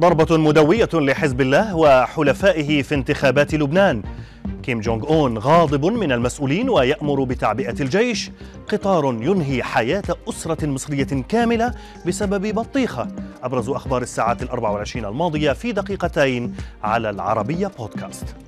ضربة مدوية لحزب الله وحلفائه في انتخابات لبنان. كيم جونغ اون غاضب من المسؤولين ويأمر بتعبئة الجيش. قطار ينهي حياة أسرة مصرية كاملة بسبب بطيخة. أبرز أخبار الساعات الأربع والعشرين الماضية في دقيقتين على العربية بودكاست.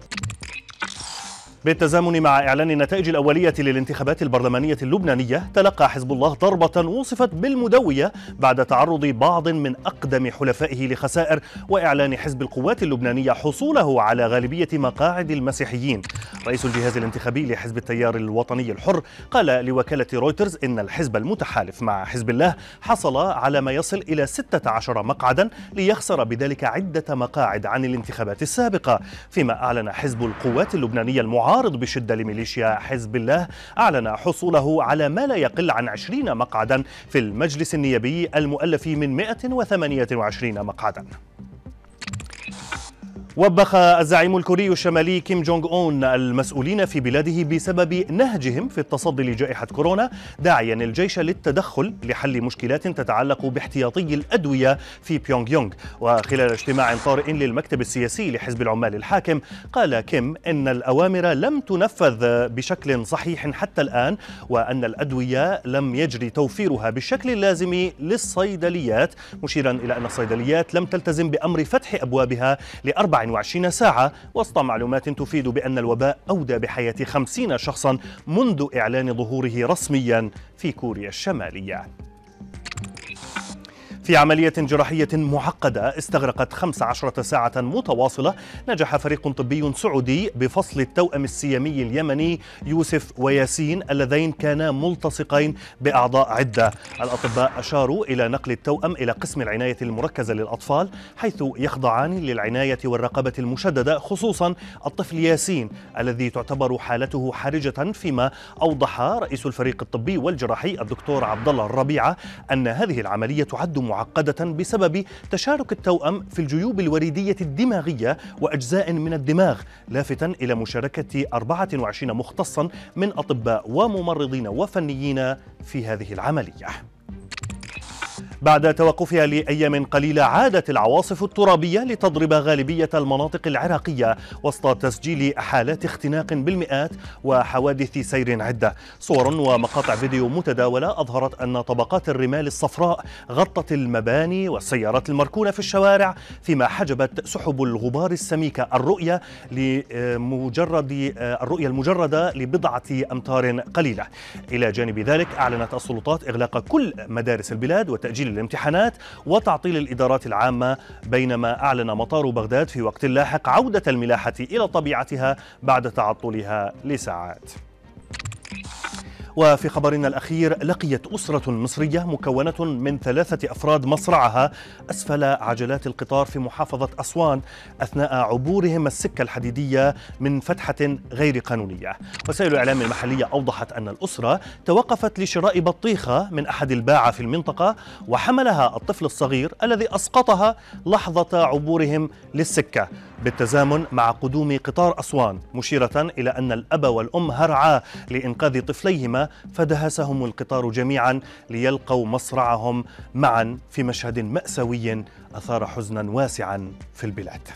بالتزامن مع إعلان النتائج الأولية للانتخابات البرلمانية اللبنانية تلقى حزب الله ضربة وصفت بالمدوية بعد تعرض بعض من أقدم حلفائه لخسائر وإعلان حزب القوات اللبنانية حصوله على غالبية مقاعد المسيحيين. رئيس الجهاز الانتخابي لحزب التيار الوطني الحر قال لوكالة رويترز إن الحزب المتحالف مع حزب الله حصل على ما يصل إلى 16 مقعدا ليخسر بذلك عدة مقاعد عن الانتخابات السابقة. فيما أعلن حزب القوات اللبنانية المعارض المعارض بشدة لميليشيا حزب الله أعلن حصوله على ما لا يقل عن 20 مقعدا في المجلس النيابي المؤلف من 128 مقعدا. وبخ الزعيم الكوري الشمالي كيم جونغ اون المسؤولين في بلاده بسبب نهجهم في التصدي لجائحة كورونا داعيا الجيش للتدخل لحل مشكلات تتعلق باحتياطي الأدوية في بيونغ يانغ وخلال اجتماع طارئ للمكتب السياسي لحزب العمال الحاكم قال كيم إن الأوامر لم تنفذ بشكل صحيح حتى الآن وأن الأدوية لم يجري توفيرها بالشكل اللازم للصيدليات مشيرا إلى أن الصيدليات لم تلتزم بأمر فتح أبوابها لأربع 24 ساعة وسط معلومات تفيد بأن الوباء أودى بحياة 50 شخصا منذ إعلان ظهوره رسميا في كوريا الشمالية. في عملية جراحية معقدة استغرقت 15 ساعة متواصلة نجح فريق طبي سعودي بفصل التوأم السيامي اليمني يوسف وياسين اللذين كانا ملتصقين بأعضاء عدة. الأطباء أشاروا إلى نقل التوأم إلى قسم العناية المركزة للأطفال حيث يخضعان للعناية والرقابة المشددة خصوصا الطفل ياسين الذي تعتبر حالته حرجة فيما أوضح رئيس الفريق الطبي والجراحي الدكتور عبد الله الربيعة أن هذه العملية تعد معقدة بسبب تشارك التوأم في الجيوب الوريدية الدماغية وأجزاء من الدماغ لافتا إلى مشاركة 24 مختصا من أطباء وممرضين وفنيين في هذه العملية. بعد توقفها لأيام قليلة عادت العواصف الترابية لتضرب غالبية المناطق العراقية وسط تسجيل حالات اختناق بالمئات وحوادث سير عدة. صور ومقاطع فيديو متداولة أظهرت أن طبقات الرمال الصفراء غطت المباني والسيارات المركونة في الشوارع فيما حجبت سحب الغبار السميكة الرؤية لمجرد الرؤية المجردة لبضعة أمتار قليلة. إلى جانب ذلك أعلنت السلطات إغلاق كل مدارس البلاد وتأجيل الامتحانات وتعطيل الإدارات العامة بينما أعلن مطار بغداد في وقت لاحق عودة الملاحة إلى طبيعتها بعد تعطلها لساعات. وفي خبرنا الأخير لقيت أسرة مصرية مكونة من ثلاثة أفراد مصرعها أسفل عجلات القطار في محافظة أسوان أثناء عبورهم السكة الحديدية من فتحة غير قانونية. وسائل الإعلام المحلية أوضحت أن الأسرة توقفت لشراء بطيخة من أحد الباعة في المنطقة وحملها الطفل الصغير الذي أسقطها لحظة عبورهم للسكة. بالتزامن مع قدوم قطار أسوان مشيرة إلى أن الأب والأم هرعا لإنقاذ طفليهما فدهسهم القطار جميعا ليلقوا مصرعهم معا في مشهد مأساوي أثار حزنا واسعا في البلاد.